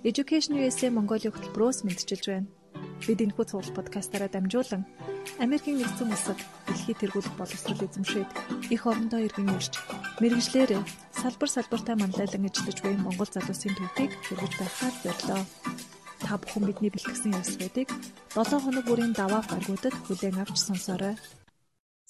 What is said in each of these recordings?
Education USA Mongolia хөтөлбөрөөс мэдчилж байна. Бид энэхүү цуглал подкастаараа дамжуулан Америкийн нэгдсэн улсад дэлхийд тэргуулах боловсрол эзэмшээд их орондоо иргэн ирж мэрэгжлэр салбар салбартаа манлайлан ажиллаж буй Монгол залуусын төвийг хэрэгж байхаар зорилоо. Та бүхэн бидний бэлтгэсэн явцуудыг 7 хоног бүрийн даваа гаргуудад хүлээн авч сонсоорой.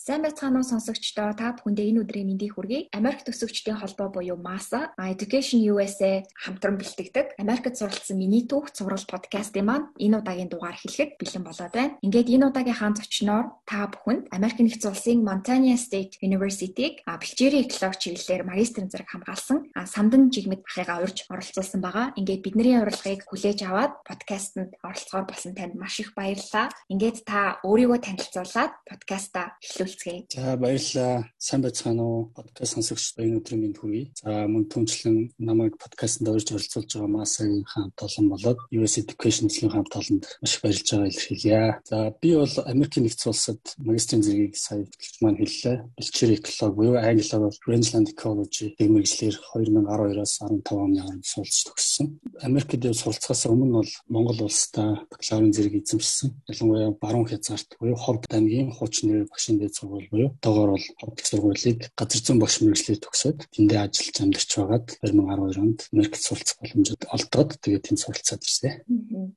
Сайн байцгаана уу сонсогчдоо та бүхэндээ энэ өдрийн мэндийг хүргэе. Америк төсөвчдийн холбоо буюу MASA, Education USA хамтран бэлтгэдэг Америкт суралцсан миний түүх цуврал подкастын маань энэ удаагийн дугаар эхлэхэд бэлэн болоод байна. Ингээд энэ удаагийн хаан зочноор та бүхэнд Америк нэгдсэн улсын Montana State University-г бэлчээрийн экологи чиглэлээр магистрийн зэрэг хамгаалсан самдан жигмэд ахыгаа урьж оролцуулсан байгаа. Ингээд бидний урилгыг хүлээж аваад подкастэнд оролцохоор болсон танд маш их баярлалаа. Ингээд та өөрийгөө танилцуулаад подкаста эхлүүл хүрэлцгээе. За баярлалаа. Сайн байцгаана уу? Подкаст сонсогч баян өдрийн мэнд хүргэе. За мөн түнчлэн намайг подкастт орж оролцуулж байгаа Масагийн хамт олон болоод US Education эзлэгийн хамт олонд маш их баярлж байгаа илэрхийлье. За би бол Америкийн нэгдсэн улсад магистрийн зэргийг сая хөтлөж маань хэллээ. Бэлчээр экологи буюу англиар Rangeland Ecology гэх мэргэжлэр 2012-оос 15 оны хооронд суралцж төгссөн. Америкт суралцахаас өмнө бол Монгол улстай бакалаврын зэрэг эзэмшсэн. Ялангуяа баруун хязгаарт буюу Ховд аймгийн хуучин нэр багшийн дээд сургууль буюу доогоор бол ховд сургуулийг газар зүйн багш мэргэжлээр төгсөөд тэндээ ажиллаж амьдарч байгаад 2012 онд Америкт суралцах боломжууд олдоод тэгээд тэнд суралцаад ирсэн.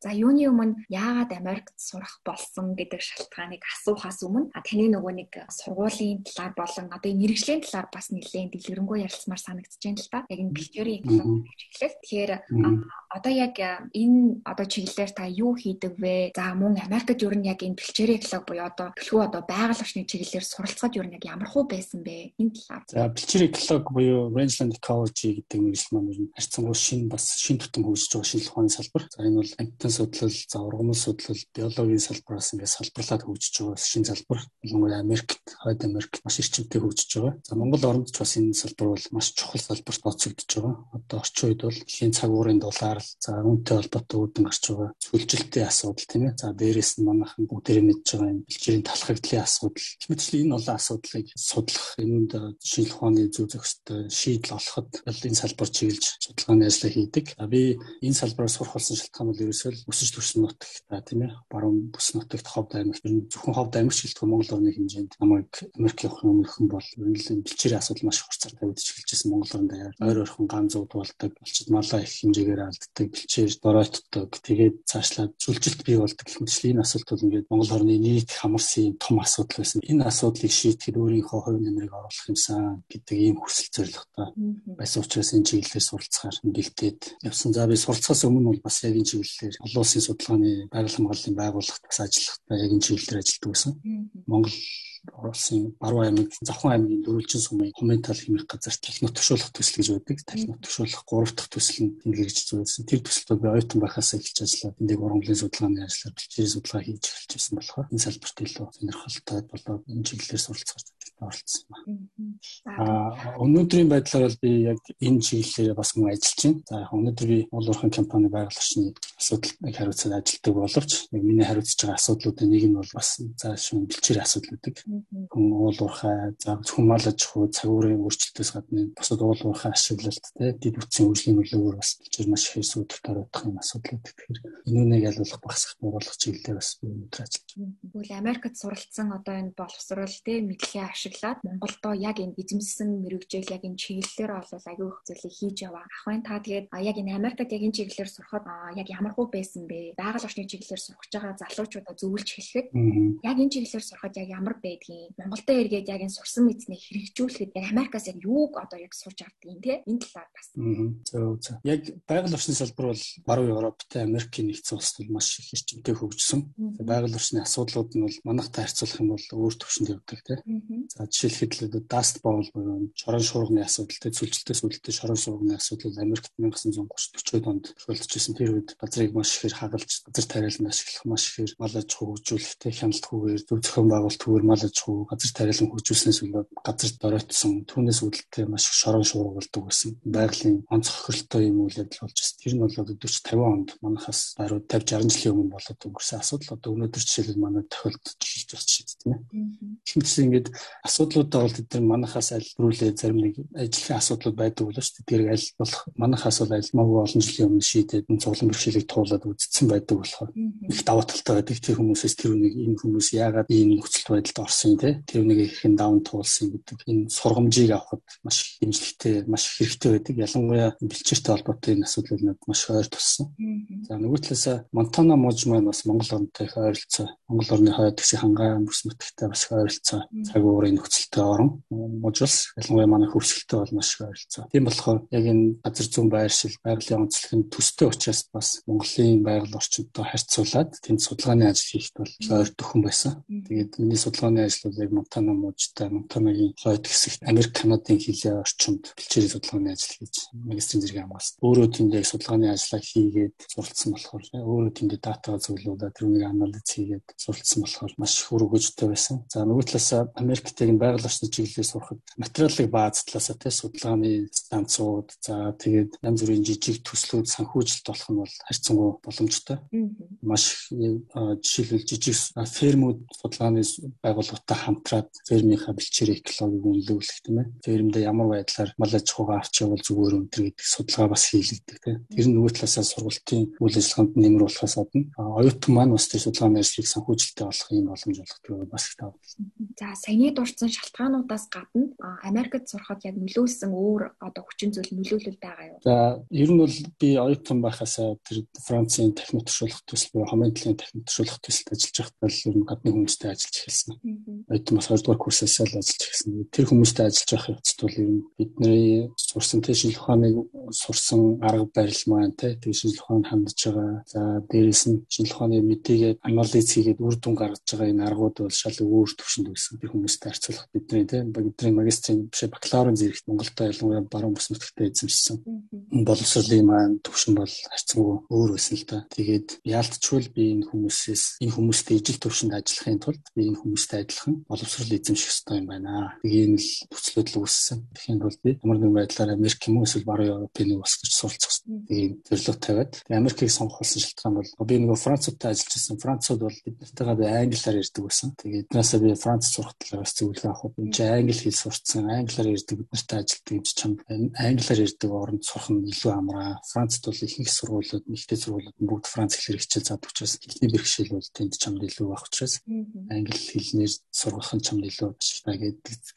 За юуны өмнө яагаад Америкт сурах болсон гэдэг шалтгааныг асуухаас өмнө таны нөгөө нэг сургуулийн талаар болон одоо энэ мэрэгжлийн талаар бас нэлээд дэлгэрэнгүй ярилцмаар санагдаж байна л да. Яг энэ бэлтгэрийн экологи чиглэл. Тэгэхээр одоо яг энэ одоо чиглэлээр та юу хийдэг вэ? За мөн Америкт ер нь яг энэ бэлчээрийн экологи буюу одоо төлхөө одоо байгаль орчны чиглэлээр суралцахад ер нь яг ямар хуу байсан бэ? Энэ талаар. За бэлчээр экологи буюу rangeland ecology гэдэг мэргэжил маань ер нь харьцангуй шинэ бас шинэ тутам хөгжиж байгаа шинэ ухааны салбар. За энэ бол амтан судлал, за ургамал судлал, биологийн салбараас ингээд салбарлаад хөгжиж байгаа шинэ салбар. Ялангуяа Америкт, Хойд Америкт маш эрчимтэй хөгжиж байгаа. За Монгол оронд ч бас энэ салбар бол маш чухал салбарт тооцогдож байгаа. Одоо орчин үед бол дэлхийн цагуурын дулаар за үүнтэй холбоотой үүдэн гарч байгаа сүлжилтийн асуудал тийм ээ. За дээрээс нь манайхан бүгдээрээ мэдж байгаа энэ бэлчээрийн талхагдлын асуудал. Мэдээж энэ олон асуудлыг судлах энэнд шинжлэх ухааны зөв зөвхөстэй шийдэл олоход энэ салбар чиглэж судалгааны ажлаа хийдэг. Би энэ салбараар сурах болсон шалтгаан бол ерөөсөө өсөж төрсөн нутагт тийм ээ баруун бүс нутагт ховд аймагт зөвхөн ховд аймагч гэлтгүй Монгол орны хэмжээнд намайг Америк явахын өмнөхөн бол ерөнхийдөө бэлчээрийн асуудал маш хурцаар тавигдж эхэлжсэн Монгол оронд даяар ойр ойрхон ган зууд болдог болчид малаа их хэмжээгээр алддаг бэлчээр доройтдог тэгээд цаашлаад зүлжилт бий болдог гэх мэт энэ асуулт бол ингээд Монгол орны нийт хамарсан том асуудал байсан. Энэ асуудлыг шийдэхэд өөрийнхөө хувь нэмрийг оруулах юмсан гэдэг ийм хүсэл зорилготой байсан учраас энэ чиглэлээр суралцахаар бэлдээд явсан. За би суралцахаас өмнө бол бас яг энэ чиглэлээр олон улсын судалгааны байгаль хамгааллын байгууллагт бас ажиллахдаа яг энэ чиглэлээр ажилладаг байсан. Монгол Улсын Баруун аймаг, Завхан аймгийн дөрвөлжин сумын комментал хэмээх газар талхнууд төвшүүлэх төсөл гэж байдаг. Талхнууд төвшүүлэх 3 дахь төсөл нь тэмдэглэж зүйлсэн. Тэр төсөлд би оюутан байхаас эхэлж ажиллаад эндээ ургамлын судалгааны ажлаар бэлчээрийн судалгаа хийж эхэлж байсан болохоор энэ салбарт илүү сонирхолтой болоод энэ чиглэлээр суралцах оролцсон байна. Аа өнөөдрийн байдлаар бол би яг энэ чиглэлээр бас мөн ажиллаж байна. За яг өнөөдөр би уул уурхайн компани байгаль орчны асуудалыг хариуцаад ажилладаг боловч яг миний хариуцж байгаа асуудлуудын нэг нь бол бас бэлчээрийн асуудал гэдэг. Хүн уул уурхай за зөвхөн мал аж ахуй цагуурын өөрчлөлтөөс гадна бусад уул уурхай ашиглалт те дид үтсийн хөгжлийн нөлөөгөөр бас бэлчээр маш их сүйтгэл тариадах юм асуудлууд. Тэгэхээр энүүнийг ялуулах багасгах бууруулах чиглэлээр бас би өнөөдөр ажиллаж байна. Тэгвэл Америкт суралцсан одоо энэ боловсрол те мэдлэгээ ашиг ашиглаад Монголдо яг энэ эзэмссэн мэрэгжил яг энэ чиглэлээр бол аягүй их зүйлийг хийж яваа. Ах байна та тэгээд яг энэ Америкт яг энэ чиглэлээр сурахад яг ямар хөө байсан бэ? Байгаль орчны чиглэлээр сурах байгаа залуучуудаа зөвлөж хэлэхэд яг энэ чиглэлээр сурахад яг ямар байдгийг Монголдо эргээд яг энэ сурсан мэдснийг хэрэгжүүлэхэд яг Америкаас яг юуг одоо яг сурч авдгийг те энэ талаар бас. Зөв зөв. Яг байгаль орчны салбар бол баруун Европтой Америкийн нэгдсэн улсад маш их эрчимтэй хөгжсөн. Байгаль орчны асуудлууд нь бол манайхтай харьцуулах юм бол өөр төвшөнд явдаг те. За жишээлхэд л даст боол буюу шорон шуурганы асуудал тэ цүлжилтээс үүдэлтэй шорон шуурганы асуудал Америкт 1930 40 онд исэн тэр үед газрыг маш ихээр хагалж газар тариалан ашиглах маш ихээр мал аж ахуй хөгжүүлэхтэй хяналт хүүгээр зөв зохион байгуулалт хүүгээр мал аж ахуй газар тариалан хөгжүүлснээс болоод газар доройтсон түүнээс үүдэлтэй маш их шорон шуургалдаг байсан. Байгалийн онцгой хөрөлтөө юм үйл явдал болж байна. Тэр нь бол 40 50 онд манахаас баруун 50 60 жилийн өмнө болоод өнгөрсөн асуудал одоо өнөөдөр жишээлбэл манай тохиолдож байна шүү дээ. Хэмжээ ингээд асуудлуудаа бол тэд нар манахаас аль рүүлээ зарим нэг ажлын асуудлууд байдаг болоо шүү дээ. Тэр аль болох манахаас бол аль магадгүй олон жилийн өмнө шийдээд цуглан бэрхшээлийг туулаад үзсэн байдаг болохоор их даваа талтай байдаг. Тэр хүмүүсээс тэр үнийг энэ хүмүүс яагаад ийм нөхцөл байдалд орсон те тэр үнийг ихэн даун туулсан гэдэг энэ сургамжийг авахд маш хэмжлэгтэй маш хэрэгтэй байдаг. Ялангуяа бэлчээртэй холбоотой энэ асуудлууд надад маш ойр туссан. За нөгөө талаас Монтана мужи маань бас Монгол орнтой их ойролцоо. Монгол орны хойд хэсэг хангаан бүс нутагтай бас их ойролцоо. Цаг уурын нөхцөлтэй орн мужус ялангуяа манай хөвсгөлтэй бол маш их ойролцоо. Тийм болохоор яг энэ газар зүүн байршил, байгалийн онцлог нь төстэй учраас бас Монголын байгаль орчинтой харьцуулаад тэнд судалгааны ажил хийхэд бол ойр төхөн байсан. Тэгээд миний судалгааны ажил бол яг Монтана мужтай Монтанагийн хойд хэсэгт Америк, Канадын хилийн орчинд бэлчээрийн судалгааны ажил хийж магистрийн зэрэг хамгаалсан. Өөрөө тэнд яг судалгааны ажлаа хийгээд суралцсан болохоор өөрөө тэнд датагаа зөвлөдөө тэрнийг анализ хийгээд суралцсан болохоор маш их үр өгөөжтэй байсан. За нөгөө талаас Америктийг байгаль орчны чиглэлээр сурахад материалын бааз талаас те судалгааны станцууд за тэгээд янз бүрийн жижиг төслүүд санхүүжилт болох нь бол харьцангуй боломжтой. Маш жишээлбэл жижиг фермүүд судалгааны байгууллагатай хамтраад фермийнхаа бэлчээр экологиг үнэлүүлэх тийм ээ. Фермдээ ямар байдлаар мал аж ахуйгаа авч явал зүгээр өнтер гэдэг судалгаа бас хийлэгдэх тийм. Тэр нь нөгөө талаасаа сургалтын үйл ажиллагаанд нэмэр болохоос гадна оюутан маань бас тэр судалгааны ажлыг санхүүжилттэй болох юм боломж олгох бас их тавд. За саяны дурдсан шалтгаануудаас гадна Америкт сурахад яг нөлөөлсөн өөр одоо хүчин зүйл нөлөөлөл байгаа юу? За ер нь бол би оюутан байхасаа тэр Францын техник туршуулах төсөл буюу хамгийн төлөв техник туршуулах төсөлд ажиллаж байхдаа л ер нь гадны хүмүүстэй ажиллаж эхэлсэн. Оюутан бас 2 дугаар курсээс л ажиллаж эхэлсэн. Тэр хүмүүстэй ажиллаж байх явцад бол ер нь бидний сурсан шинжлэх ухааныг сурсан арга барил маань тэг шинжлэх ухаанд хандж байгаа. За дээрэс нь шинжлэх ухааны мэдээгээ анализ хийгээд үр дүн гаргаж байгаа энэ аргууд бол шал өөр төвшөнд байсан. Тэр хүмүүстэй харьцуулах бидний тэ бидний магистрийн биш бакалаврын зэрэгт Монголд ялангуяа баруун бүс нутагтаа эзэмшсэн. Боловсролын маань төвшин бол харьцангуй өөр байсан л да. Тэгээд яалтчгүй би энэ хүмүүсээс энэ хүмүүстэй ижил төвшөнд ажиллахын тулд би энэ хүмүүстэй адилхан боловсрол эзэмших ёстой юм байна. Тэгээд энэ л төслүүд л үүссэн. Тэгэхин бол би ямар нэгэн байдлаар Америк юм уу эсвэл баруун Европын улс гэж суралцах хэрэгтэй. Тэгээд зөвлөгөө тавиад Америкийг сонгох болсон шалтгаан бол би нөгөө Француудтай ажиллаж байсан. Францууд бол бид нартайгаа би англиар ярьдаг байсан. Тэгээд наасаа би Франц сурах талаас зөвлөгөө авах. Энд чинь англи хэл сурцсан, англиар ярьдаг бид нартай ажилладаг юм чи чамд англиар ярьдаг оронд сурах нь илүү амраа. Францд бол ихэнх сургуулиуд, ихтэй сургуулиуд бүгд Франц хэлээр хичээл заадаг учраас хэлний бэрхшээл бол тэнд чамд илүү байх учраас англи хэлнээр сургах нь чамд илүү ашигтай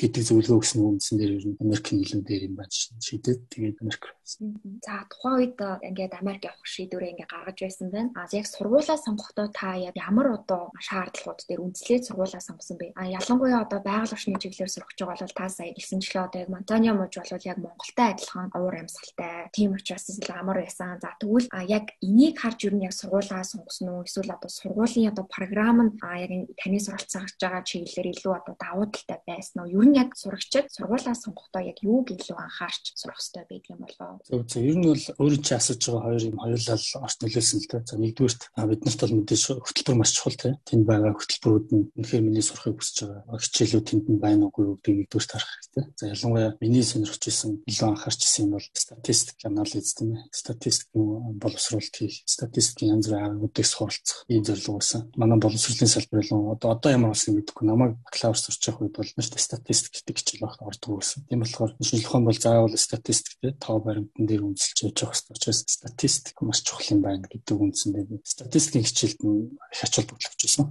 гэдэг зөвлөгөө өгсөн үндсэн дээр ер нь Америкийн илүү дээр юм байна шийдээд тэгээд Америк. За тухайн үед ингээд Америк явах шийдвэрээ ингээд гаргаж байсан байна. А яг сургуулаа сонгохдоо та ямар одоо шаардлагууд дээр үндэслээд сургуулаа сонгосон бэ? А ялангуяа одоо байгаль орчны чиглэлээр гэж байгаа бол та сая хэлсэнчлээ одоо яг Монтанио мужи бол яг Монголтай адилхан уур амьсгалтай. Тийм учраас л амар байсан. За тэгвэл яг энийг харж юу яг сургуулаа сонгосон уу? Эсвэл одоо сургуулийн одоо програм нь яг таны суралцах гэж байгаа чиглэлээр илүү одоо давуу талтай байсан уу? Юу нь яг сурагчид сургуулаа сонгохдоо яг юуг илүү анхаарч сурах хэрэгтэй байдаг юм болов? Зөв зөв. Ер нь бол өөрөө чи асууж байгаа хоёр юм хоёулаа орч нөлөөлсөн л дээ. За нэгдүгürt бид нарт бол мэдээж хөтөлбөр маш чухал тийм. Тэнд байгаа хөтөлбөрүүд нь үнэхээр миний сурахыг хүсэж байгаа. Хичээлүүд тэнд нь байна уугүй юу гэдгийг нэгдүгürt харах хэрэгтэй. За ялангуяа миний сонирхож исэн илүү анхаарч исэн юм бол статистик анализ тийм ээ. Статистикийн боловсруулалт хийх, статистикийн янз бүрийн аргуудыг суралцах ийм зорилго байсан. Манай боловсруулалтын салбар болон одоо одоо ямар болсон мэдэхгүй намайг бакалавр сурч явах үед бол маш статистик гэдэг хичээл багт ордог байсан. Тийм болохоор шинжлэх ухаан бол заавал статистик тийм тоо баримтан дээр үндэслэж явж байгаа хэрэгтэй учраас статистик маш чухал юм байна гэдэг үндсэндээ статистикийн хичээлд нь их ач холбогдол өгчээсэн.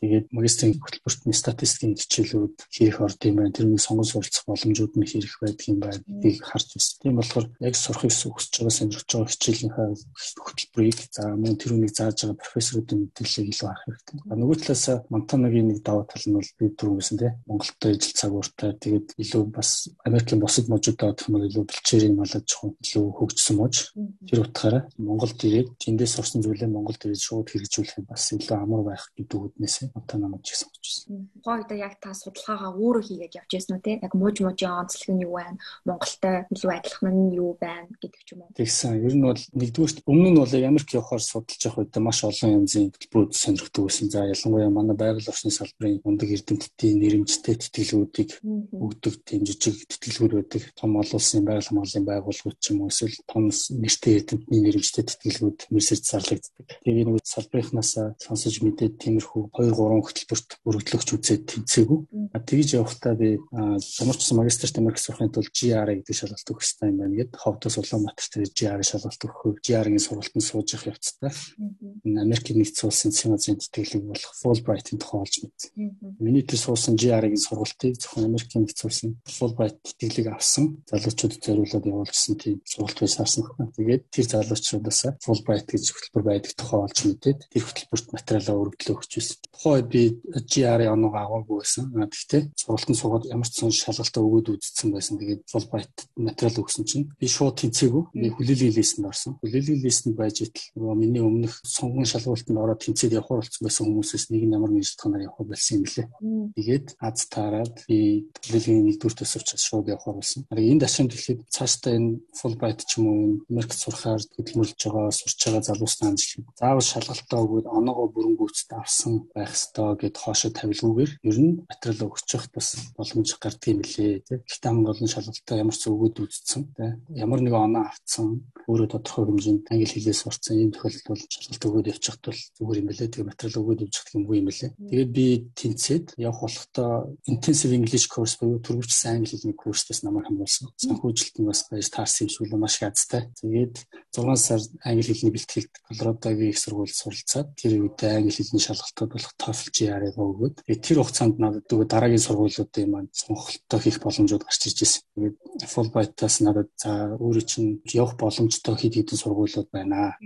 Тэгээд магистрийн хөтөлбөрт нь статистикийн хичээлүүд хийх орд юм байна. Тэрний сонгон суралцах боломжууд нь хэрэг байдаг юм байна гэдгийг харж байна. Тийм болохоор яг сурахыг хүсэж байгаа сонирхож байгаа хичээлийнхаа хөтөлбөрийг за мөн тэрүүнийг зааж байгаа профессоруудын мэдээллийг илүү харах хэрэгтэй. Нөгөө талаас Монтанагийн нэг даваа тал нь бол би түрүүнсэн тийм Монголтой ижил цагууртай тэгээд илүү бас Америкийн бусад мужуудад гэх бол илүү бэлчээрийн мал аж ахуй илүү хөгжсөн мууж тэр утгаараа Монголд ирээд тэндээс сурсан зүйлээ Монголд ирээд шууд хэрэгжүүлэх бас илүү амар байх гэдэг үднээс Монтана мужийг сонгож байсан. Гойд яг та судалгаагаа өөрөө хийгээд явж үү те? Яг мууж мужийн онцлог нь юу байна? Монголтой илүү адилхан нь юу байна гэдэг ч юм уу. Тэгсэн. Ер нь бол нэгдүгээр өмнө нь бол Америк явахаар судалж явах үед маш олон янзын хөтөлбөрүүд сонирхдаг байсан. За ялангуяа манай байгаль орчны салбарын ундаг эрдэмтдийн нэрэмжтэй тэтгэлгүүдийг өгдөг тийм жижиг тэтгэлгүүд байдаг. Том олон улсын байгаль хамгааллын байгууллагууд ч юм уу эсвэл том нэртэй эрдэмтний нэрэмжтэй тэтгэлгүүд мессеж зарлагддаг. Тэгээд нэг салбарынхнаас сонсож мэдээд тиймэрхүү 2 3 хөтөлбөрт өргөдлөгч үзээд тэнцээгүй. Тэгж явахдаа би ямар ч магистрт Америк сурахын тулд GR гэдэг шалгалт өгөх хэрэгтэй юм байна гэд ховдос Улаанбаатар дээр GR шалгалт өгөх GR-ийн сургалтанд сууж явах явцдаа энэ Америкийн нэгдсэн улсын Симазын тэтгэлэг болох Fulbright-ийн тухай олж мэдсэн. Миний тэр суусан GR-ийн сургалтыг зөвхөн Америкийн нэгдсэн улсын Fulbright тэтгэлэг авсан залуучуудад зориулаад явуулсан тийм сургалт байсан байна. Тэгээд тэр залуучуудаас Fulbright гэж хөтөлбөр байдаг тухай олж мэдээд тэр хөтөлбөрт материалаа өргөдлөө өгч байсан. Тухайн би GR-ийн оноо аваагүй байсан. Гэхдээ сургалтанд суугаад ямар ч сон шалгалтаа өгөөд үзсэн байсан. Тэгээд Fulbright материал өгсөн чинь би шууд тэнцээгүй. Би хүлээлгийн листэнд орсон. Хүлээлгийн листэнд байж итл нөгөө миний өмнөх сонгон шалгуултанд ороод тэнцээд явах болсон байсан хүмүүсээс нэг нь ямар нэгэн шалтгаанаар явах байсан юм лээ. Тэгээд аз таарад би хүлээлгийн нэгдүгээр төсөвч шууд явах болсон. Энэ дашин дэлхийд цаашдаа энэ Fulbright ч юм уу Америкт сурахаар хөдөлмөрлөж байгаа, сурч байгаа залуусны анзлах заавал шалгалтаа өгөөд оноогоо бүрэнгүүцэд авсан байх ёстой гэд хоошо тавилгүйгээр ер нь материал өгчих бас боломж гардыг юм лээ тий. Гэхдээ хамгийн гол нь шалгалтаа ямар ч өгөөд үзсэн тий. Ямар нэг оноо авцсан өөрөө тодорхой хэмжээнд англи хэлээс сурцсан ийм тохиолдолд бол шалгалт өгөөд явчихт бол зүгээр юм билээ. Тэгээ материал өгөөд явчих юм уу юм билээ. Тэгээд би тэнцээд явах болохдоо intensive English course буюу төрөвчсөн англи хэлний курстас намайг хамруулсан. Санхүүжилтэн бас байж таарсан юм шиг л маш газтай. Тэгээд 6 сар англи хэлний бэлтгэлд Колорадогийн их сургуульд суралцаад тэр үед англи хэлний шалгалтад болох TOEFL GRE-г өгөөд тэр хугацаанд надад дөрөв дараагийн сургуулиудын маань сонголттой хийх боломжууд гарч ирж байсан. Тэгээд Fulbright-аас надад за өөрөө чинь явах боломжтой хэд хэдэн сургуулиуд байна.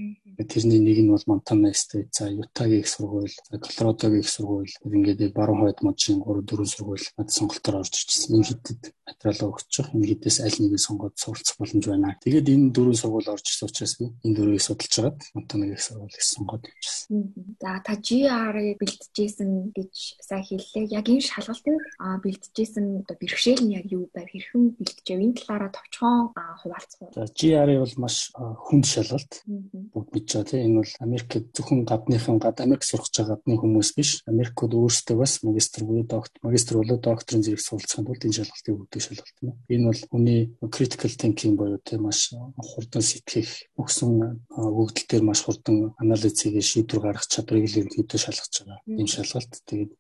Тэрний нэг нь бол Montana State, за Utah-гийн их сургууль, Colorado-гийн их сургууль, ингээд баруун хойд мужийн 3 4 сургууль надад сонголтоор орж ирчихсэн. Энэ хэдэд материал өгчих, энэ хэдээс аль нэгийг сонгоод суралцах боломж байна. Тэгээд энэ дөрвөн сургууль орж ирсэн учраас би энэ дөрвийг судалж агаад Montana-гийн их сургуулийг сонгоод явчихсан. За та GR-ыг бэлтжижсэн гэж сайн хэллээ. Яг энэ шалгалтыг бэлтжижсэн одоо бэрхшээл нь яг юу байв? Хэрхэн бэлтжэв? Энэ талаараа товчхон хуваалцах. За GR-ыг бол маш хүнд шалгалт. Бүгд мэдж байгаа тийм энэ бол Америкт зөвхөн гадныхан гад Америк сурах гадны хүмүүс биш. Америкууд өөрсдөө бас магистр буюу доктор магистр болоод докторийн зэрэг суралцахын тулд энэ шалгалтыг өгдөг шалгалт юм. Энэ бол хүний critical thinking буюу тийм маш хурдан сэтгэх өгсөн өгдөл дээр маш хурдан анализ хийгээ шийдвэр гаргах чадварыг л ерөнхийдөө шалгаж байгаа. Энэ шалгалт тэгээд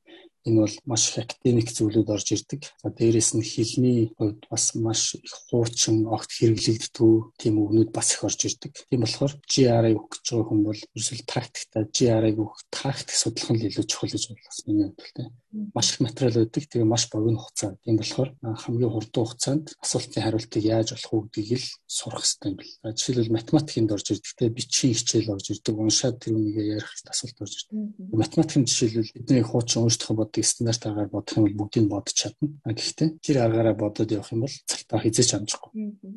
энэ бол маш их академик зүйлүүд орж ирдэг. За дээрэс нь хэлний хувьд бас маш их хуучин огт хэрэглэгддэг тийм үгнүүд бас их орж ирдэг. Тийм болохоор өгөх гэж байгаа хүн бол ерөөсөл тактикта GR-ыг өгөх тактик судлах нь илүү чухал гэж бодлоо. Миний хувьд л маш их материал өгдөг. Тэгээ маш богино хугацаа. Тийм болохоор хамгийн хурдан хугацаанд асуултын хариултыг яаж олох гэдгийг л сурах хэрэгтэй юм бэл. Жишээлбэл математикэнд орж ирдэг те бичгийн хичээл орж ирдэг. Уншаад тэр үнийг ярих асуулт орж ирдэг. Математикийн жишээлбэл бидний хуучин уншдах бодгийг стандарт аргаар бодох юм бол бүгдийг бодож чадна. Гэхдээ тэр аргаараа бодоод явах юм бол цагтаа хизээч амжихгүй.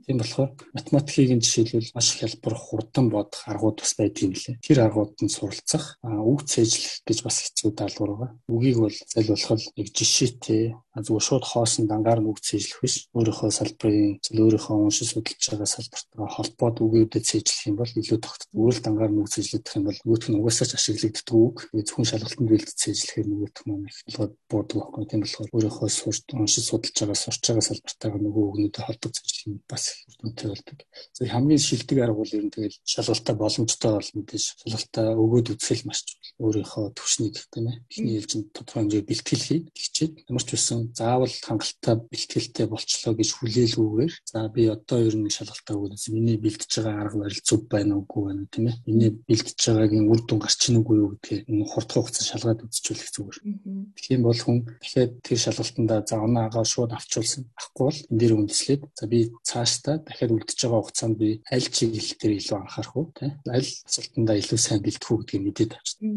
Тийм болохоор математикийн жишээлбэл маш хялбар хурдан бодох аргууд бас байдгийг лээ. Тэр аргуудад суралцах, үг цээжлэх гэж бас хэцүү даалгавар байгаа. Үгийг бол зайлуулах нэг жишээтэй зүгээр шууд хоосон дангаар нь үг цээжлэх биш. Өөрийнхөө салбарын өөрийнхөө уншиж судалж байгаа салбартаа холбоод үгүүдэд цээжлэх юм бол илүү тогтдог. Өөрөл дангаар нь үг цээжлэх юм бол нөгөөх нь угаасаа ч ашиглагддаг үг. Зөвхөн шалгалтанд бэлдэж цээжлэхээр нөгөөх нь их болгоод буудаг байхгүй. Тийм болохоор өөрийнхөө сурч уншиж судалж байгаа сурч байгаа салбартаа нөгөө үгнүүдэд холбог цээжлэх юм бас их үнэтэй болдог. За хамгийн шилдэг арга бол ер нь тэгэл шалгалтаа боломжтой бол мэдээж шалгалтаа өгөөд үзэл маш чухал. Өөрийнхөө төвшнийг тийм ээ. Эхний ээлжинд тодорхой хэмжээ бэлтгэл хий. Тэгчээд ямар ч байсан заавал хангалттай бэлтгэлтэй болчлоо гэж хүлээлгүйгээр за би одоо ер нь шалгалтаа өгөөс миний бэлтэж байгаа арга барил зөв байна уугүй байна тийм ээ миний бэлтэж байгаагийн үр дүн гарч ийн үгүй юу гэдгийг энэ хурдхан хугацаанд шалгаад үзчихүүлэх зүгээр. Тэгэх юм бол хүн дахиад тэр шалгалтандаа за оноо агаа шууд авчулсан ахгүй бол энэ дээр үндэслээд за би цаашдаа дахиад үлдэж байгаа хугацаанд би аль чиглэл дээр илүү анхаарах уу тийм аль асуултандаа илүү сайн бэлтгэх үү гэдгийг мэдээд авчихсан.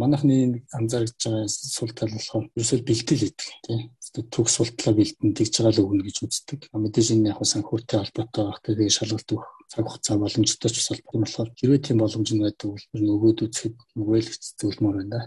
Манайхны анзаарч байгаа сул тал болохоор ерөөсөө бэлтгэл гэдэг тийм төгс султлаа бэлдэн тэгж байгаа л өгнө гэж үздэг. Мэдээж энэ яг санхүүтэй холбоотой байх тэгээ шалгалт өгөх цаг хугацаа боломжтой ч бас холбоотой болохоор хэрвээ тийм боломж нь байдаг бол өгөөд үзэхэд нүгэл зүйлмөр байна.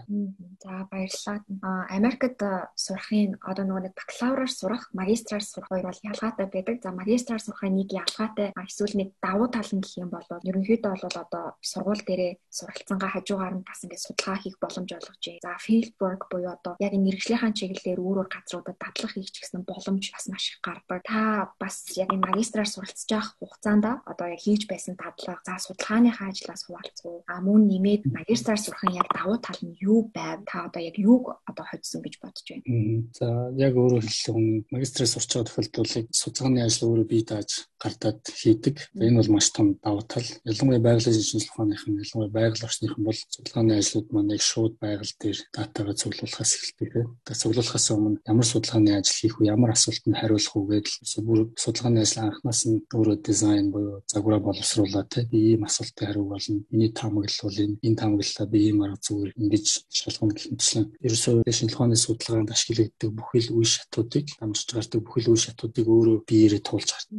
За баярлалаа. Америкт сурахын одоо нөгөө нэг бакалавраар сурах, магистраар сурах хоёр бол ялгаатай байдаг. За магистраар сурахын нэг ялгаатай эсвэл нэг давуу тал нь гэх юм бол ерөнхийдөө бол одоо сургууль дээрээ суралцсангаа хажуугаар нь бас ингээд судалгаа хийх боломж олгож байна. За field work буюу одоо яг мэрэгжлийнхаа чиглэлээр өөр өөр газруудад дадлах хийх гэсэн боломж бас маш их гардаг. Та бас яг магистраар суралцж явах хугацаанд одоо яг хийж байсан дадлага, за судалгааныхаа ажлаас хуваалцуу. А мөн нэмээд магистраар сурахын яг давуу тал нь юу байв? Та одоо яг юуг одоо хоцсон гэж бодож байна? За яг өөрөөр хэлбэл магистраар сурч байгаа тохиолдолд судалгааны ажил өөрөө бие дааж гардаад хийдэг. Энэ бол маш том давуу тал. Ялангуяа байгалийн шинжилгээ ухааныхан, ялангуяа байгаль орчныхан бол судалгааны ажлууд маань яг шууд байгаль дээр датагаа цуглуулахаас эхэлдэг. Тэгээд цуглуулахаас өмнө ямар судалгааны ажил хийх вэ, ямар асуултанд хариулах вэ гэдэг бүр судалгааны ажил анхнаас нь өөрөө дизайн буюу загвараа боловсруулаад те би ийм асуултын хариу болно. Миний таамаглал энэ энэ таамаглалаа би ийм арга зүгээр ингэж шалгах гэх мэтчлэн ерөөсөө шинжилгээ ухааны судалгаанд ашиглагддаг бүхэл үе шатуудыг дамжиж гардаг бүхэл үе шатуудыг өөрөө биеэрээ туулж гардаг.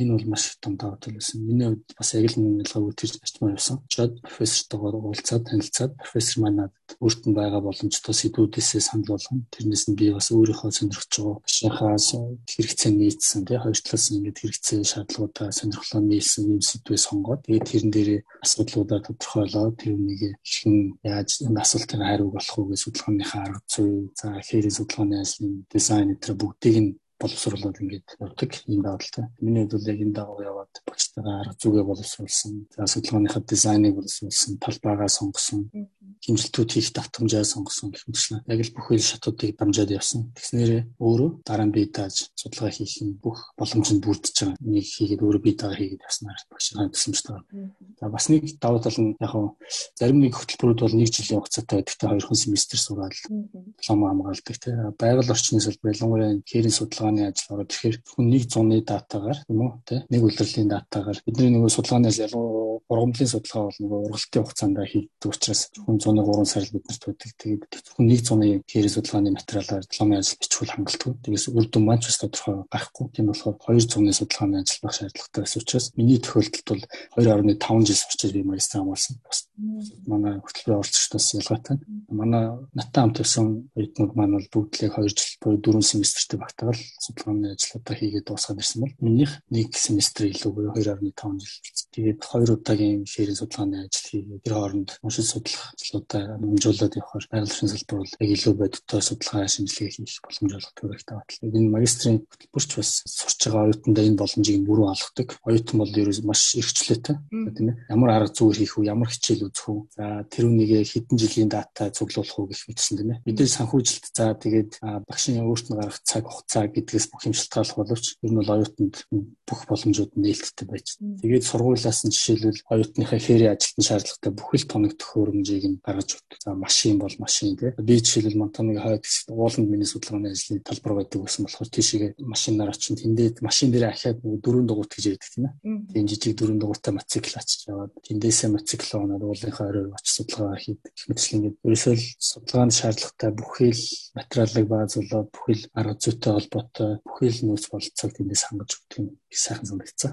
Энэ бол маш том давуу тал байсан. Миний хувьд бас яг л нэг ялгаа үтгэж ачмаар байсан. Чад профессортойгоор уулзаад танилцаад профессор маань надад өөрт нь байгаа боломжтой сэдвүүдээсээ санал болгоно. Тэрнээс нь би бас өөрийнхөө сонирхож байгаа шинхаас хэрэгцээ нийцсэн тий хоёр талаас нь ингээд хэрэгцээ шаардлагуудаа сонирхлоо нийлсэн юм сэдвээ сонгоод тэгээд тэрэн дээрээ асуудлуудаа тодорхойлоод тэр нэг хэн яаж энэ асуултын хариуг болох уу гэж судалгааныхаа арга зүй за хэрэг судалгааны ажлын дизайн гэтэр бүгдийг нь боловсруулаад ингээд явдаг юм давалтай. Миний хувьд яг энэ дагуу яваад багчтайгаа арга зүгээ боловсруулсан. За судалгааныхаа дизайныг боловсруулсан, талбайгаа сонгосон, хэмжилтүүд хийх давтамжаа сонгосон гэх мэтлэн яг л бүх үйл шатуудыг дамжаад явсан. Тэгснээр өөрөө дараа нь бие дааж судалгаа хийх нь бүх боломжинд бүрдэж байгаа. Нэг хийгээд өөрөө бие даага хийгээд явснаар багшийн төсөмжтэй. За бас нэг давуу тал нь яг хуу зарим нэг хөтөлбөрүүд бол нэг жилийн хугацаатай байдагтай хоёр хон семестр сураад диплом хамгаалдаг тийм байгаль орчны салбар ялангуяа хээрийн судалгааны ажил ороод тэгэхээр хүн нэг зуны датагаар тийм үү тийм нэг улирлын датагаар. Бидний нөгөө судалгааны ажил ялангуяа ургамлын судалгаа бол нөгөө ургалтын хугацаанд хийгддэг учраас хүн 103 сар л биднэрт. Тэгээд зөвхөн нэг зуны кэри судалгааны материалаар дипломын ажил бичвэл хангалтгүй. Тэгээс үр дүн маань ч бас тодорхой гарахгүй. Тийм болохоор 2 зуны судалгааны ажил байх шаардлагатай байсан учраас миний тохиолдолд бол 2.5 жил сурчиж би магистр хамгаалсан. Бас манай хөтөлбөрийн оролцогчдоос ялгаатай. Манай наттай хамт явсан оюутнууд маань бол бүгдлээ 2 жил буюу 4 семестртэй багтаал судалгааны ажлуудаа хийгээд дуусгаад ирсэн бол минийх нэг семестр илүү буюу 2.5 жил. Тэгээд хоёр удаагийн ширийн судалгааны ажил хийгээд тэр хооронд уншиж судлах ажлуудаа хэмжүүлээд явахаар байгаль орчин салбар бол яг илүү бодиттой судалгаа шинжилгээ хийх боломж олгох байх тавтал. Энэ магистрийн хөтөлбөрч бас сурч байгаа оюутандаа энэ боломжийг бүрэн олгодог. Оюутан бол ерөөс маш эрхчлөөтэй тийм ээ. Ямар арга зүйр хийх үү, ямар хичээл үзэх үү. За тэр үнийг хэдэн жилийн дата цуглуулах уу гэх мэтсэн тийм ээ. Мэдээж санхүүжилт за тэгээд багшийн өөрт нь гаргах цаг хугацаа гэдгээс бүх юм шалтгааллах боловч ер нь бол оюутанд бүх боломжууд нээлттэй байж. Тэгээд сургуулиас нь жишээлбэл оюутныхаа хээрийн ажилтны шаардлагатай бүхэл тоног төхөөрөмжийг нь гаргаж өгдөг. За машин бол машин тий. Би жишээлбэл Монтоныгийн хойд хэсэгт ууланд миний судалгааны ажлын талбар байдаг гэсэн болохоор тийшээ машинаар очинд тэндээ машин дээр ахиад дөрөв дугуйт гэж ярьдаг тийм ээ. Тийм жижиг дөрөв дугуйтай мотоцикл очиж яваад тэндээсээ мотоцикл унаад уулынхаа оройр очиж судалгаа хийдэг. Мэтлэн ингээд ерөөсөө л судалгаанд шаардлагатай бүхэл материалыг баазуулаад бүхэл арга зүйтэй холбоотой бүхэл нөөц бололцоог тэндээс хангаж өгдөг юм сайхан санагдсан.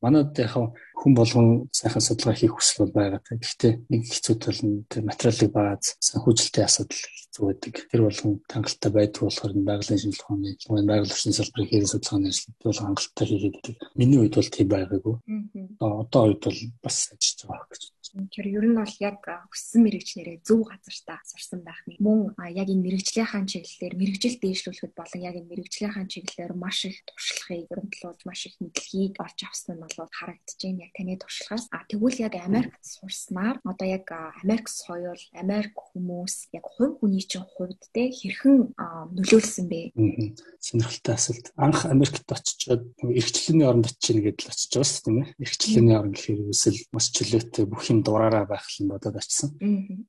Манайд яг хүн болгон сайхан судалгаа хийх хүсэл бол байгаа. Гэхдээ нэг хэцүү тал нь тэр материалыг бааз санхүүжилтийн асуудал хэцүү байдаг. Тэр болгон хангалттай байдаг болохоор байгалийн шинжилгээ ухааны, байгаль орчны салбарын хэрэг судалгааны ажлыг бол хангалттай хийгээд байдаг. Миний үед бол тийм байгаагүй. Одоо үед бол бас ажиллаж байгаа гэж Тэр ер нь бол яг өссөн мэрэгчлэрээ зөв газартаа сурсан байх нь мөн яг энэ мэрэгжлийнхаа чиглэлээр мэрэгжил дээшлүүлэхэд болон яг энэ мэрэгжлийнхаа чиглэлээр маш их туршлагыг өрөмтлүүлж маш их мэдлэгийг олж авсан нь бол харагдаж байна. Яг таны туршлагаас а тэгвэл яг Америкт сурснаар одоо яг Америк соёл, Америк хүмүүс яг хувь хүний чинь хувьд те хэрхэн нөлөөлсөн бэ? Сонирхолтой асуулт. Анх Америкт очичоод эрхчлэлний оронд очиж гэдэг л очиж байгаа шүү дээ. Эрхчлэлний орон гэхээр үсэл маш чөлөөтэй бүх юм дураараа байх л бодоод очсон.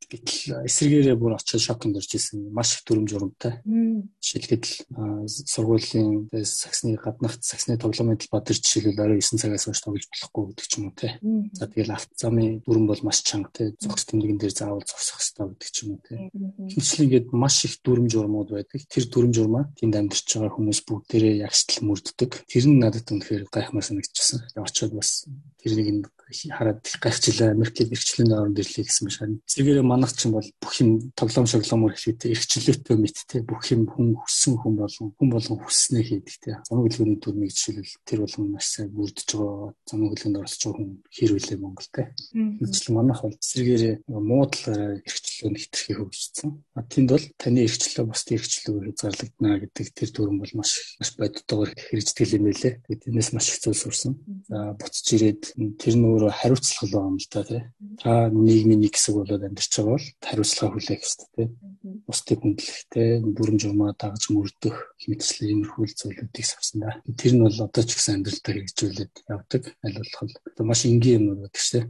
Гэтэл эсэргээрээ бүр очиж шокнд орж исэн. Маш их дүрм журамтай. Жишээлбэл сургуулийн саксны гаднахт саксны тоглоомын талбай дээр жишээлбэл орой 9 цагаас хойш тоглож болохгүй гэдэг ч юм уу те. За тэгэл авто замын дүрм бол маш чанга те. Зогс тэмдэгэн дээр заавал зогсох хэрэгтэй гэдэг ч юм уу тийм. Хинчлэн ингээд маш их дүрм журмууд байдаг. Тэр дүрм журмаа тэнд амьдарч байгаа хүмүүс бүгдээрээ ягштал мөрддөг. Тэр нь надад үнэхээр гайхмаар санагдчихсан. Очоод бас тэрнийг хараад гайхчлаа Америкийн эрхчлэлийн орнд ирлээ гэсэн биш харин зэрэгээрээ манах чинь бол бүх юм тоглоом шоглоомор хэлхийтэй эрхчлөөтэй мэдтэй бүх юм хүн хүссэн хүн болгон хүн болгон хүсснээ хийдэг те замаг хэлгөөний дүрмийг жишээлбэл тэр болгон маш сайн бүрдэж байгаа. Замаг хэлгэнд оролцож байгаа хүн хэрвэлээ Монгол те хэвчлэн манах бол зэрэгээрээ муудалаараа эрхчлөө нэвтрхий хөгжсөн а тэнд бол таны эрхчлөө бусдын эрхчлөөр зарлагдана гэдэг тэр дүрм бол маш маш бодитойгоор хэрэгждэг юм байлээ. Тэгээд энэс маш их зүйл сурсан за буцаж ирээд тэр нь өөрөө хариуцлага л байна л да тий. Та нийгмийн нэг хэсэг болоод амьдарч байгаа бол хариуцлага хүлээх хэрэгтэй тий. Бусдыг хүндлэхтэй, дүрм журмаа дагаж мөрдөх хэмжлээ иймэрхүү зүйлүүдийг савсан да. Тэр нь бол одоо ч гэсэн амьдралдаа хэрэгжүүлээд явдаг. Аль болох одоо маш энгийн юм байдаг шүү дээ.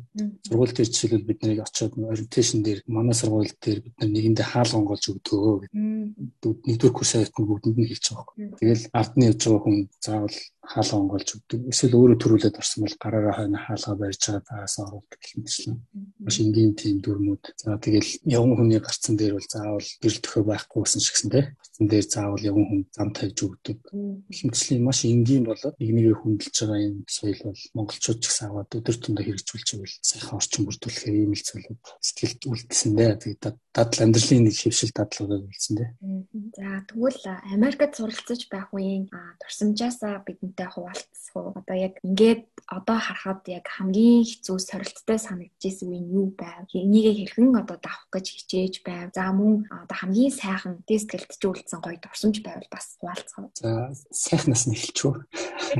Сургууль дээр жишээлбэл бид нарыг очиод ориенташн дээр манай сургууль дээр бид нар нэгэндээ хаал гонголж өгдөө гэдэг. Нэгдүгээр курс нь бүгдэнд нь хэлж байгаа юм. Тэгэл ардны явж байгаа хүн заавал хаалга онгойлж өгдөг. Эсвэл өөрөө төрүүлээд орсон бол гараараа хойно хаалга барьж байгаа таас оруулдаг гэх мэтчлэн. Маш энгийн тийм дүрмүүд. За тэгэл явган хүний гарцсан дээр бол заавал гэрэл төхөө байхгүйсэн ч гэсэн тийм. Гарцсан дээр заавал явган хүн зам тавьж өгдөг. Мэтчлэн маш энгийн болоод нэг нэгэ хүндэлж байгаа энэ соёл бол монголчууд ч гэсэн аваад өдөр тутмаа хэрэгжүүлж байвал сайхан орчин бүрдүүлэхээр ийм л зүйлүүд сэтгэлд үлдсэн дээ. Тэгээд дадал амьдралын нэг хэвшил дадлуудад үлдсэн дээ. За тэгвэл Америкт суралцаж байх үеийн турсамжаасаа бидэнтэй хуваалцах уу? Одоо яг ингээд одоо харахад яг хамгийн хэцүү сорилттой санагдчихсэн үе нь юу байв? Энийг хэрхэн одоо давах гэж хичээж байв? За мөн одоо хамгийн сайхан дискэлтжүүлсэн гоё дурсамж байвал бас хуваалцах. За сайхнаас нь эхэлчихв.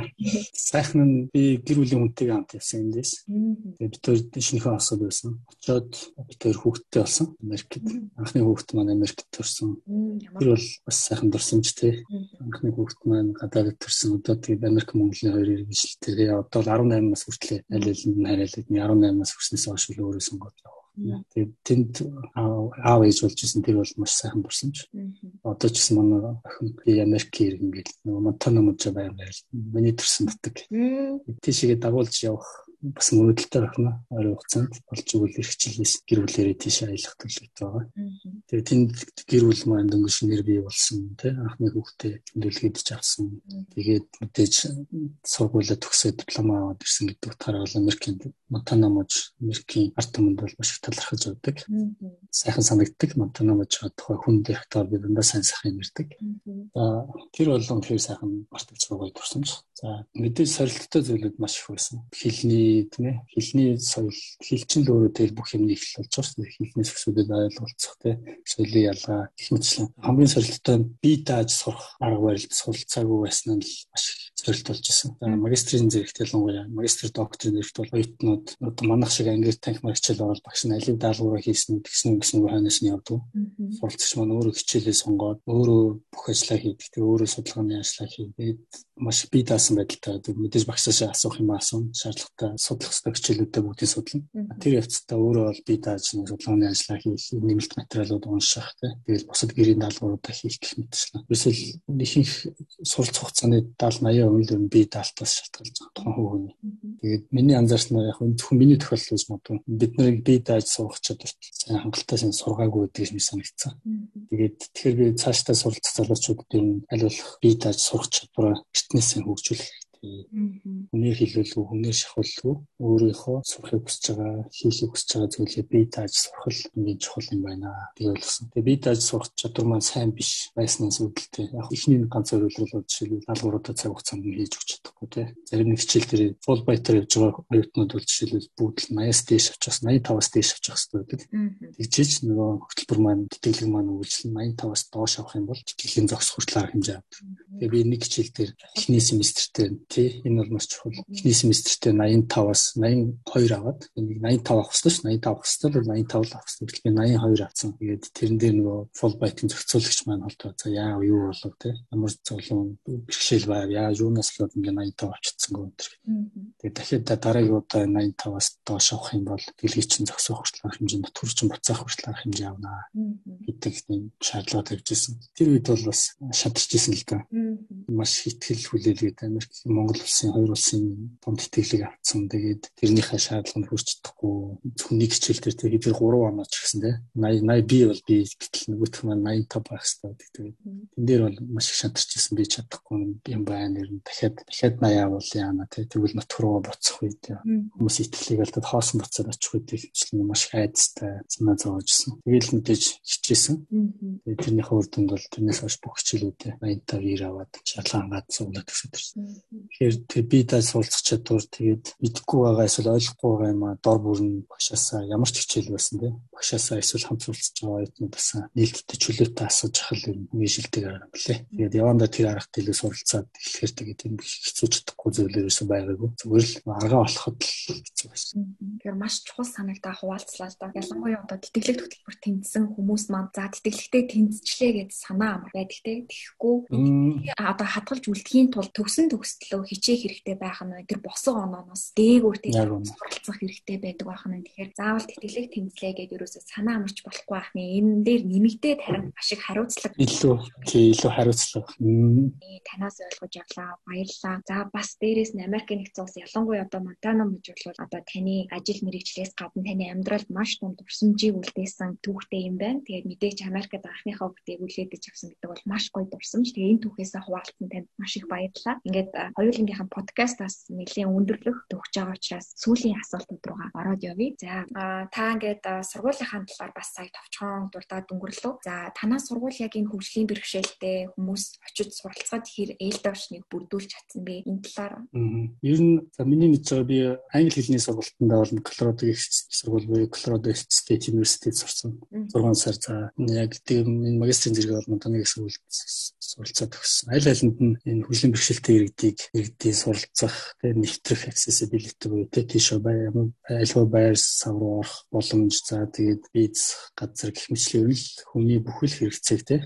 Сайхан нь би гэр бүлийн хүнтэйгээ хамт явсан юм дэс. Тэгээд бид хоёр шинэхэн асууд байсан. Очоод бид хоёр хүүхэдтэй болсон. Америкт. Анхны хүүхэд маань Америкт төрсэн. Тэр бол бас сайхан дурсамжтэй. Анхны хүүхэд маань гадаадд төрсэн. Одоо тэгээд Америк Монголын хоёр иргэншилтэй. Одоо 18 нас хүртлээ аль аль нь хараалаад 18 нас хүрснээс хойш л өөрөө сонгоод явах. Тэгээд тэнд аав ээж болж исэн тэр бол маш сайхан дурсамж. Одоо ч гэсэн манай охин Америк иргэн гэл нөгөө Монтана мужа байгаад миний төрсөн нутаг. Тийшээ дагуулж явах бас мөрөдөлтэй байна. Ойрын хугацаанд болж игэл эрхчлээс гэр бүлэрээ тийш аялах төлөвлөлт байгаа. Тэгээ тэнд гэр бүл маань дөнгөж нэр бий болсон тий анхны хүүхдээ тэмдэглэхэд авсан. Тэгээд мэдээж сургуулаа төгсөөд диплом аваад ирсэн гэдэг утгаараа бол Америкийн Монтана муж Америкийн ард түмэнд бол маш их талархаж байдаг. Сайхан санагддаг. Монтана муж тухай хүн дэх таар би дандаа сайн сайхан ярьдаг. За тэр болон тэр сайхан мартагч байгаа турсамж. За мэдээж сорилттой зүйлүүд маш их байсан. Хилний тийм ээ хилний соёл хилчин л өөрөө тэр бүх юм нийлэл болж байгаа шүү дээ. Хилнээс өсвөдөд ойлголцох тийм соёлын ялгаа гэх мэтчлэн хамгийн сорилттой бие дааж сурах арга барилд суралцаагүй байсан нь л маш их сорилт болж исэн. Магистрийн зэрэгт ялангуяа магистр докторийн зэрэгт бол оюутнууд одоо манах шиг англи танх мэрэгчл орол багш нь алив даалгавраа хийсэн тэгсэн гэсэн хойноос нь явдаг. Суралцагч маань өөрөө хичээлээ сонгоод өөрөө бүх ажлаа хийдэг. Тэгээ өөрөө судалгааны ажлаа хийгээд маш бие даасан байдалтай мэдээж багшаас асуух юм аасан шаардлагатай судлах ёстой хичээлүүдээ бүгдийг судлана. Тэр явцдаа өөрөө бол бие дааж судалгааны ажиллаа хийх, нэмэлт материалууд унших. Тэгэл бусад гэрийн даалгавруудаа хийх гэх мэтчлэн. Эсвэл ихэнх суралц хугацааны 70 80% нь бие даалтаас шалтгаалж байгаа тухайн хүүхний. Тэгээд миний анзаарснаар яг зөвхөн миний тохиолдол магадгүй бид нарыг бие дааж суух чадварт сайн хангалттай сайн сургаагүй гэдэг юм санагдсан. Тэгээд тэгэхээр би цаашдаа суралцах залуучуудад ер нь аль болох бие дааж сурах чадвараа фитнесээ хөгжүүлэх Үнээр хэлүүлгүй, үнээр шахуулгүй өөрийнхөө сурахыг хүсэж байгаа, хийхийг хүсэж байгаа зүйлээ бие дааж сурах л хамгийн чухал юм байна гэж ойлгосон. Тэгээ бие дааж сурах чадвар маань сайн биш байснаас үүдэлтэй. Яг ихний ганц зөвлөл бол жишээлбэл даалгавруудаа цаг хугацаанд хийж өгч чадахгүй тий. Зарим нэг хичээл дээр фул байтер явж байгаа оюутнууд бол жишээлбэл бүгд л 80-аас дээш авчихсан, 85-аас дээш авчих хэрэгтэй байдаг. Тэгжиж нөгөө хөтөлбөр маань тэтгэлэг маань үйлчлэн 85-аас доош авах юм бол тэтгэлийн зогсох хүртэл арга хэмжээ авдаг. Тэгээ би нэг хичээл дээр эхний семестртээ тий энэ бол маш чухал. Эхний семестртээ 85-аас 82 аваад нэг 85 авах хэрэгтэй ш 85 авах хэрэгтэй бол 85 л авах хэрэгтэй. Би 82 авсан. Тэгээд тэрэн дээр нөгөө Fulbright-ийн зохицуулагч маань холдоо за яа юу болов те ямар зовлон бэрхшээл байв яа юунаас л ингээ 85 авчихсан гоо энэ. Тэгээд дахиад дараагийн удаа 85-аас доош авах юм бол дэлхий чинь зогсоох хүртэл арга хэмжээ нутгур чинь буцаах хүртэл арга хэмжээ авнаа гэдэг нэг шаардлага тавьжсэн. Тэр үед бол бас шадарч исэн л да. Маш ихтгэл хүлээлгээд Америк Монгол улсын хоёр улсын дунд итгэлийг авцсан. Тэгээд тэрнийхээ шаардлаганд хүрч чадахгүй зөвхөн нэг хичээл тэгээд тэр 3 оноо ч гэсэн те 80 80 би бол би гэтэл нөгөөх маань 85 байх хэрэгтэй. Тэгээд тэн дээр бол маш их шантарч ирсэн би чадахгүй юм байна. Нэр нь дахиад дахиад 80 авал яана те тэгвэл нутг руу буцах үед хүмүүс итгэлийг алдаад хоосон буцаад очих үед хэмжлэн маш айдастай санаа зовоожсэн. Тэгээд л мэдээж хичээсэн. Тэгээд тэрнийхээ үр дүнд бол тэрнээс хойш бүх хичээлүүдээ 85 90 аваад шалгаа хангаад суулаад ирсэн. Тэгэхээр тэг би даа суулцах чадвар тэгээд мэдгүй байгаа эсвэл ойлгохгүй байгаа юм а дор бүрн багшаасаа ямар ч хичээл байсан тийм багшаасаа эсвэл хамт суулцж байгаа оюутнууд басан нээлттэй чөлөөтэй асууж ахал юм нийшилдэг арга билээ. Тэгээд явандаа тэр аргад илүү суралцаад эхлэхээр тэгээд энэ хэцүү чадахгүй зүйлэр юусэн байгаагүй. Зүгээр л аргаа болоход л хэцүү байсан. Тэгэхээр маш чухал санагдаа хуваалцлаа л да. Ялангуяа одоо тэтгэлэг хөтөлбөр тэнцсэн хүмүүс маань за тэтгэлэгтэй тэнцчлээ гэж санаа амар байдаг те. Тэгэхгүй одоо хадгалж үлдэхийн тулд төгсөн төгслөө хичээх хэрэгтэй байх нь тэр босоо онооноос дээгүүр тэгээд суралцах хэрэгтэй байдаг байх нь. Тэгэхээр заавал тэтгэлэг тэнцлээ гэдээ ерөөсөө санаа амарч болохгүй байх нь. Энэ дээр нэмэгдээд харин маш их хариуцлага илүү тий илүү хариуцлага. Танаас ойлгож авлаа. Баярлалаа. За бас дээрээс нь Америкийн нэгдсэн улс ялангуяа одоо Монтана мужи бол одоо таны ажил мэргэжлээс гадна таны амьдралд маш том дурсамжийг үлдээсэн түүхтэй юм байна. Тэгээд мэдээж Америкт анхныхаа хүүхдийг үлээдэж авсан гэдэг бол маш гоё дурсамж. Тэгээд энэ түүхээсээ хуваалцсан танд маш их баярлалаа. Ингээд хоёулынгийнхан подкастаас нэлийн өндөрлөх төгсөж байгаа учраас сүүлийн асуултууд руугаа ороод явъя. За та ингээд сургуулийнхаа талаар бас сая товчхон дурдаад өнгөрлөө. За танаа сургууль яг энэ хөгжлийн бэрхшээлтэй хүмүүс очиж суралцаад хэр ээлд орчныг бүрдүүлж чадсан бэ? Энэ талаар. Ер нь за миний мэдж байгаа би англи хэлний сургалтанд бол Колорадо их сургууль буюу Colorado State University-д сурсан. 6 сар за яг тийм магистрийн зэрэг бол Монтаны их сургуульд суралцаад өгсөн. Аль алинд нь энэ хөгжлийн бэрхшээлтэй иргэдийг иргэдийн суралцах, тэгээ нэвтрэх accessibility буюу тэ тийш бай альва байр сав руу орох боломж за тэгээд виз газар гэх мэтлэн л хүний бүхэл хэрэгцээг тэ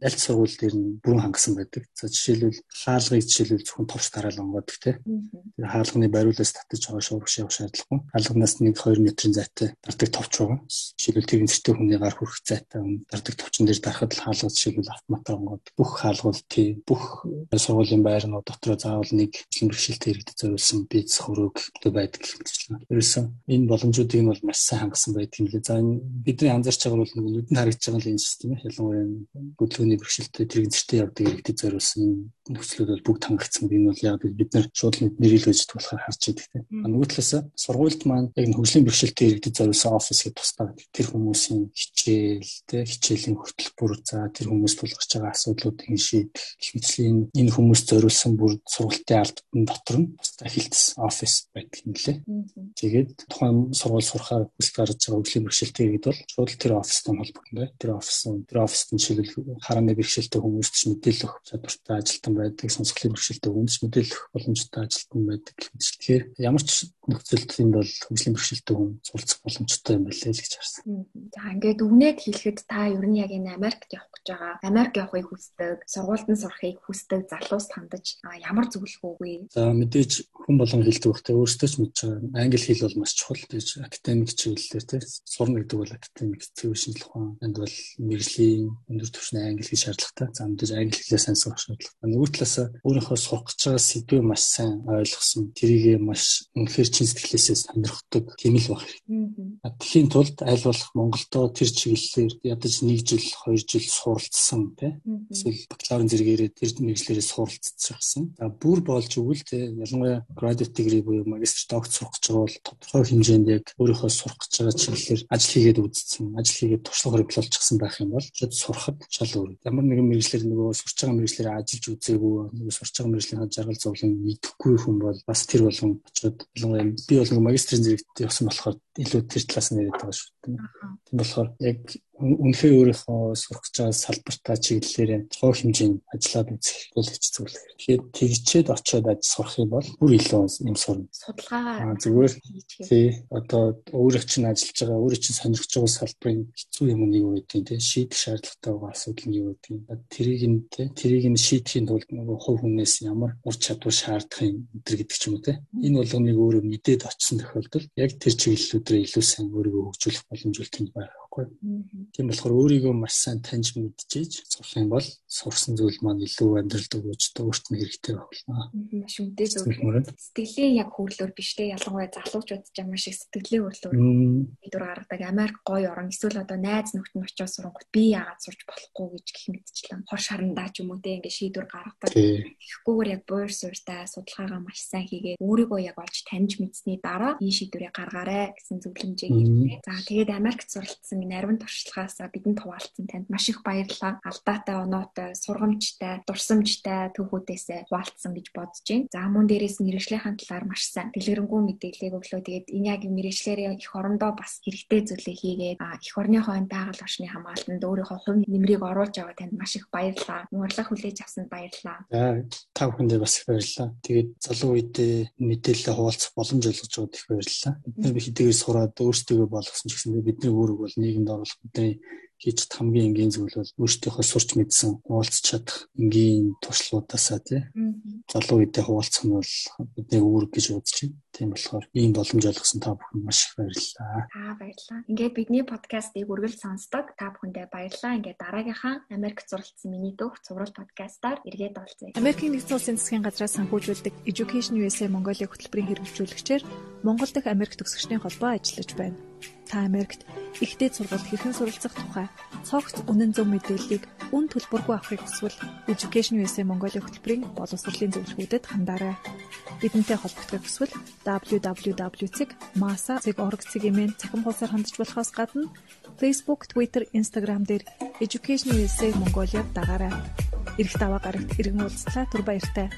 аль сургууль дээр нь бүрэн хангасан байдаг. За жишээлбэл хаалгыг жишээлбэл зөвхөн товч тараал онгодог тэ. Тэгээд хаалганы бариулаас татаж байгаа шуурх явах шаардлагагүй. Хаалганаас нэг 2 метрийн зайтай дардаг товч байгаа. Жишээлбэл тэр зэрэгтэй хүний гар хүрэх зайтай дардаг товчон дээр дарахад л хаалга жишээлбэл автомат онгод бүх хаалгууд тий бүх сургуулийн байрнууд дотроо заавал нэг бэрхшээлтэй иргэдэд зориулсан биз хөрөг байдаг мэтчлэн. Ерөөсөн энэ боломжуудыг нь бол маш сайн хангасан байдаг юм лээ. За энэ бидний анзаарч байгаа бол нүдэнд харагдаж байгаа л энэ систем ялангуяа хөдөлгөөний бэрхшээлтэй тэрэг зэртэй явдаг иргэдэд зориулсан нөхцлүүд бол бүгд хангагдсан. Энэ бол яг бид нар шууд нэрэлгэж болохоор харж байдаг тийм. Нөгөө талаас сургуульд маань яг хөгжлийн бэрхшээлтэй иргэдэд зориулсан офис гэж тусдаа тэр хүмүүсийн хичээл тий хичээлийн хөтөлбөр за тэр хүмүүс тулгарч байгаа асуудлуудыг шийдэх хэмжээний энэ хүмүүс зориулсан бүр сургалтын албан дотор нь тусдаа хилдэс офис байдаг юм лээ. Тэгээд тухайн сургууль сурахаар хүсэл гаргаж байгаа хөгжлийн бэрхшээлтэй иргэд бол шууд тэр офистой холбогдсон бай. Тэр офис тэр офист нь жишээлбэл харааны бэрхшээлтэй хүмүүст ч мэдээлэл өгөх чадвартай ажилтан байдаг, сонсголын бэрхшээлтэй хүмүүст мэдээлэл өгөх боломжтой ажилтан байдаг. Тэгэхээр ямар ч нөхцөлд энд бол хөгжлийн бэрхшээлтэй хүн суралцах боломжтой юм байна л гэж харсан. За ингээд үгнээд хэлэхэд та ер нь яг энэ Америкт явах гэж байгаа. Америк явахыг хүсдэг, сургуульд нь сурахыг хүсдэг залуус хандаж ямар зөвлөгөө өгвэ? За мэдээж хүн болгон хэлдэг багтаа өөрөөсөө ч мэдж байгаа. Англи хэл бол маш чухал. Тэгж академик чиглэлээр тийм сурна гэдэг бол академик зөв шинжлэх ухаан. Энд бол мэрэгжлийн өндөр түвшний англи хэл шаардлагатай. За мэдээж англи хэлээ сайн сурах шаардлагатай. Нөгөө талаас өөрийнхөө сурах гэж байгаа сэдвээ маш сайн ойлгосон. Тэрийг маш үнэхээр чин сэтгэлээсээ сонирхдаг тийм л баг. Тэхийн тулд аль болох Монголдо тэр чиглэлээр ядаж 1 жил 2 жил суралцсан тийм эсвэл бакалаврын зэрэгээрээ тэр мэрэгчлэрээ суралцчихсан. За бүр болж өгвөл тийм ялангуяа graduate degree буюу магистр докторт сурах гэж байгаа бол тодорхой хэмжээнд яг өөрийнхөө сурах гэж байгаа чиглэлээр ажил хийгээд үзсэн, ажил хийгээд туршлага хөрвүүлчихсэн байх юм бол шууд сурахад шал өөр. Ямар нэгэн мэрэгчлэр нөгөө сурч байгаа мэрэгчлэрээ ажиллаж үзээгүй, нөгөө сурч байгаа мэрэгжлийн жаргал зовлон мэдэхгүй хүн бол бас тэр болгон очиод ялангуяа би бол нөгөө магистрийн зэрэгт явсан болохоор илүү тэр талаас нь яриад байгаа шүү дээ. Тийм болохоор яг үнэхээр өөрийнхөө сурах гэж байгаа салбартаа чиглэлээр цоо хэмжээнд ажиллаад үзэх бол хэч зүйл. Тэгэхээр тэгчээд очиод аж сурах юм бол бүр илүү юм сурна. Судалгаагаа зүгээр тий одоо өөрөө чинь ажиллаж байгаа өөрөө чинь сонирхож байгаа салбарын хэцүү юм нэг юу гэдэг тий шийдэх шаардлагатай байгаа асуудал нь юу гэдэг. Тэрийг нь тий тэрийг нь шийдэхийн тулд нөгөө хувь хүнээс ямар ур чадвар шаардах юм өдр гэдэг ч юм уу тий. Энэ болгоныг өөрөө мэдээд очисон тохиолдолд яг тэр чиглэлүүдээр илүү сайн өөрийгөө хөгжүүлэх боломж үлдээх байх байхгүй. Тийм болохоор өөрийгөө маш сайн таньж мэдчихэж сурах юм бол сурсан зүйл маань илүү амьдралд өгөөж өөрт нь хэрэгтэй болно. Маш үнэтэй зүйл. Сэтгэлийн яг хөрлөөр биш те ялангуяа залуучууд ч ямар шиг сэтгэлийн хөрлөөр хэдүр гаргадаг Америк гоё орон эсвэл одоо найз нөхд нь очиод сурангууд би яагаад сурч болохгүй гэж гэх мэтчлэн хор шарандаа ч юм уу те ингээ шийдвэр гаргадаг. Тэгэхгүйгээр яг буур суурьтай судалгаагаа маш сайн хийгээд өөрийгөө яг олж таньж мэдсэний дараа энэ шийдвэрийг гаргаарай гэсэн зөвлөмжийг хэлээ. За тэгээд Америкт суралцсан нарийн туршлагаасаа бидэнд хуваалцсан танд маш их баярлалаа. Алдаатай оноотой, сургамжтай, дурсамжтай түүхүүдээсээ хуваалцсан гэж бодож байна. За мөн дээрээс мэрэгжлийн талаар маш сайн дэлгэрэнгүй мэдээлэл өглөө. Тэгээд энэ яг мэрэгчлэрийн их орондоо бас хэрэгтэй зүйлээ хийгээд их орны хойно байгаль орчны хамгаалтанд өөрийнхөө хувь нэмрийг оруулж байгаа танд маш их баярлалаа. Муурлах хүлээж авсанд баярлалаа. За та бүхэндээ бас их баярлалаа. Тэгээд залуу үедээ мэдээлэл хуваалцах боломж олгож байгаад их баярлалаа. Бид нар хэдийгээр сураад өөрсдөө болгосон ч гэсэн бидний үүрэг бол нийгэмд оруулах бидний хийж чад хамгийн энгийн зүйл бол өөртөөхөө сурч мэдсэн уулзч чадах энгийн туршлагуудаасаа тий залуу үедээ хуваалцах нь бол бидний үүрэг гэж үзэж байна. Тийм болохоор ийм боломж олгосон та бүхэнд маш их баярлалаа. Аа баярлалаа. Ингээд бидний подкастыг үргэлж сонсдог та бүхэндээ баярлалаа. Ингээд дараагийнхаа Америк зуралцсан миний дөх цуврал подкастаар эргээд олцъя. Америкийн нэгдсэн улсын засгийн газраас санхүүжүүлдэг Education USA Mongolia хөтөлбөрийн хэрэгжүүлэгчээр Монгол дахь Америк төгсөгчдийн холбоо ажиллаж байна та Америкт ихтэй сургалт хэрхэн суралцах тухай цогц үнэн зөв мэдээллийг үн төлбөргүй авахыг хүсвэл Education USA Mongolia хөтөлбөрийн боловсролын зөвлөгөөдөд хандаарай. Бидэнтэй холбогдохыг хүсвэл www.masa.org цэгийн цахим хуудасаар хандж болохоос гадна Facebook, Twitter, Instagram дээр Education USA Mongolia дагаарай. Ирэх даваа гарагт иргэн уулзлаа түр баяртай.